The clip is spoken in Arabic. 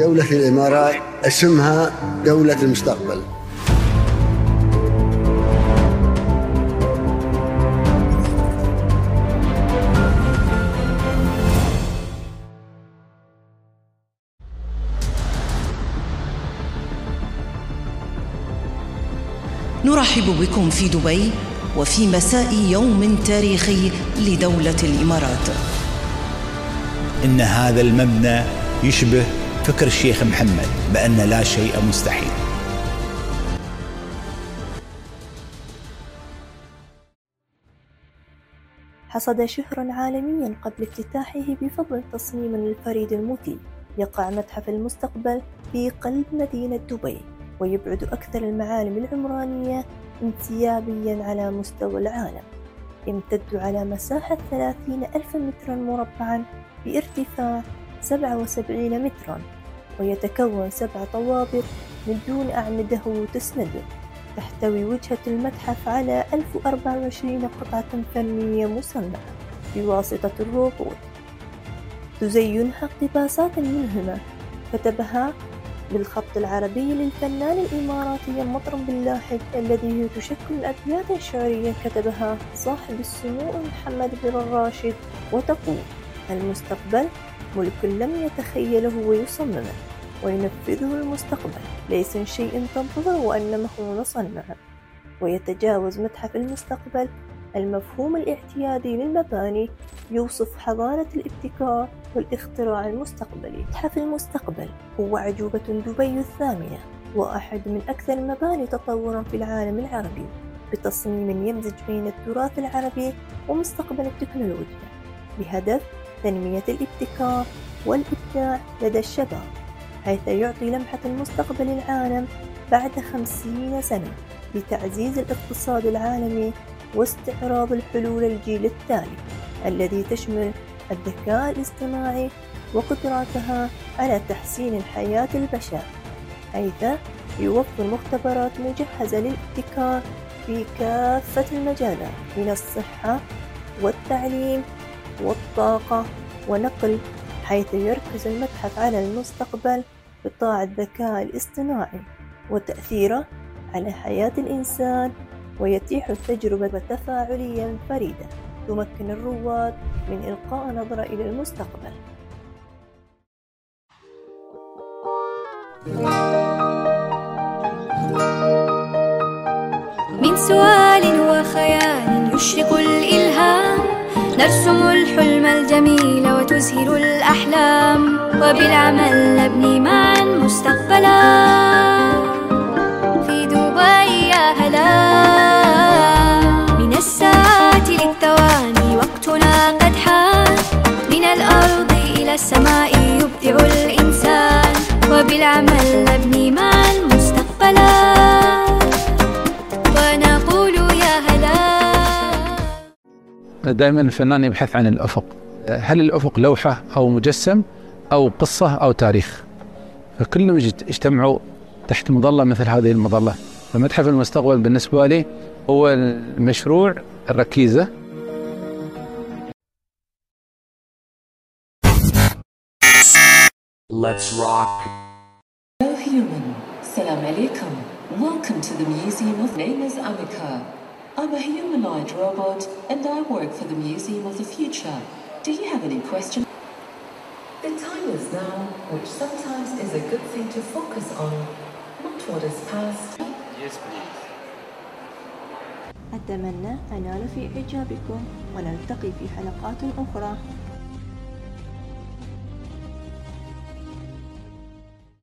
دولة الإمارات اسمها دولة المستقبل. نرحب بكم في دبي وفي مساء يوم تاريخي لدولة الإمارات. إن هذا المبنى يشبه فكر الشيخ محمد بأن لا شيء مستحيل. حصد شهرا عالميا قبل افتتاحه بفضل تصميم الفريد المثير يقع متحف المستقبل في قلب مدينة دبي ويبعد أكثر المعالم العمرانية انسيابيا على مستوى العالم. يمتد على مساحة ثلاثين ألف مترا مربعا بارتفاع سبعة وسبعين مترا. ويتكون سبع طوابق من دون أعمدة تسنده تحتوي وجهة المتحف على 1024 قطعة فنية مصنعة بواسطة الروبوت. تزينها اقتباسات ملهمة كتبها بالخط العربي للفنان الإماراتي مطرب باللاحق الذي تشكل الأبيات الشعرية. كتبها صاحب السمو محمد بن الراشد وتقول المستقبل ملك لم يتخيله ويصممه وينفذه المستقبل. ليس شيء تنتظر وإنما هو نصنعه ويتجاوز متحف المستقبل. المفهوم الاعتيادي للمباني يوصف حضارة الابتكار والاختراع المستقبلي. متحف المستقبل هو عجوبة دبي الثامنة وأحد من أكثر المباني تطورا في العالم العربي بتصميم يمزج بين التراث العربي ومستقبل التكنولوجيا. بهدف تنمية الابتكار والإبداع لدى الشباب. حيث يعطي لمحة المستقبل العالم بعد خمسين سنة لتعزيز الاقتصاد العالمي واستعراض الحلول الجيل التالي الذي تشمل الذكاء الاصطناعي وقدراتها على تحسين الحياة البشر حيث يوفر مختبرات مجهزة للابتكار في كافة المجالات من الصحة والتعليم والطاقة ونقل حيث يركز المتحف على المستقبل قطاع الذكاء الاصطناعي وتأثيره على حياة الإنسان ويتيح التجربة تفاعليا فريدة تمكن الرواد من إلقاء نظرة إلى المستقبل. من سؤال وخيال يشرق الإلهام نرسم الحلم الجميل وتزهر الأحلام وبالعمل نبني معا مستقبلا. في دبي يا هلا من الساعات للثواني وقتنا قد حان. من الأرض إلى السماء يبدع الإنسان وبالعمل نبني معا دائما الفنان يبحث عن الأفق هل الأفق لوحة أو مجسم أو قصة أو تاريخ فكلهم يجتمعوا تحت مظلة مثل هذه المظلة فمتحف المستقبل بالنسبة لي هو المشروع الركيزة Let's rock. Hello human, salam alaikum. Welcome to the Museum of Name is Amika. I'm a humanoid robot and I work for the Museum of the Future. Do you have any questions? The time is now, which sometimes is a good thing to focus on, not what is past. Yes, please. أتمنى أنال في إعجابكم ونلتقي في حلقات أخرى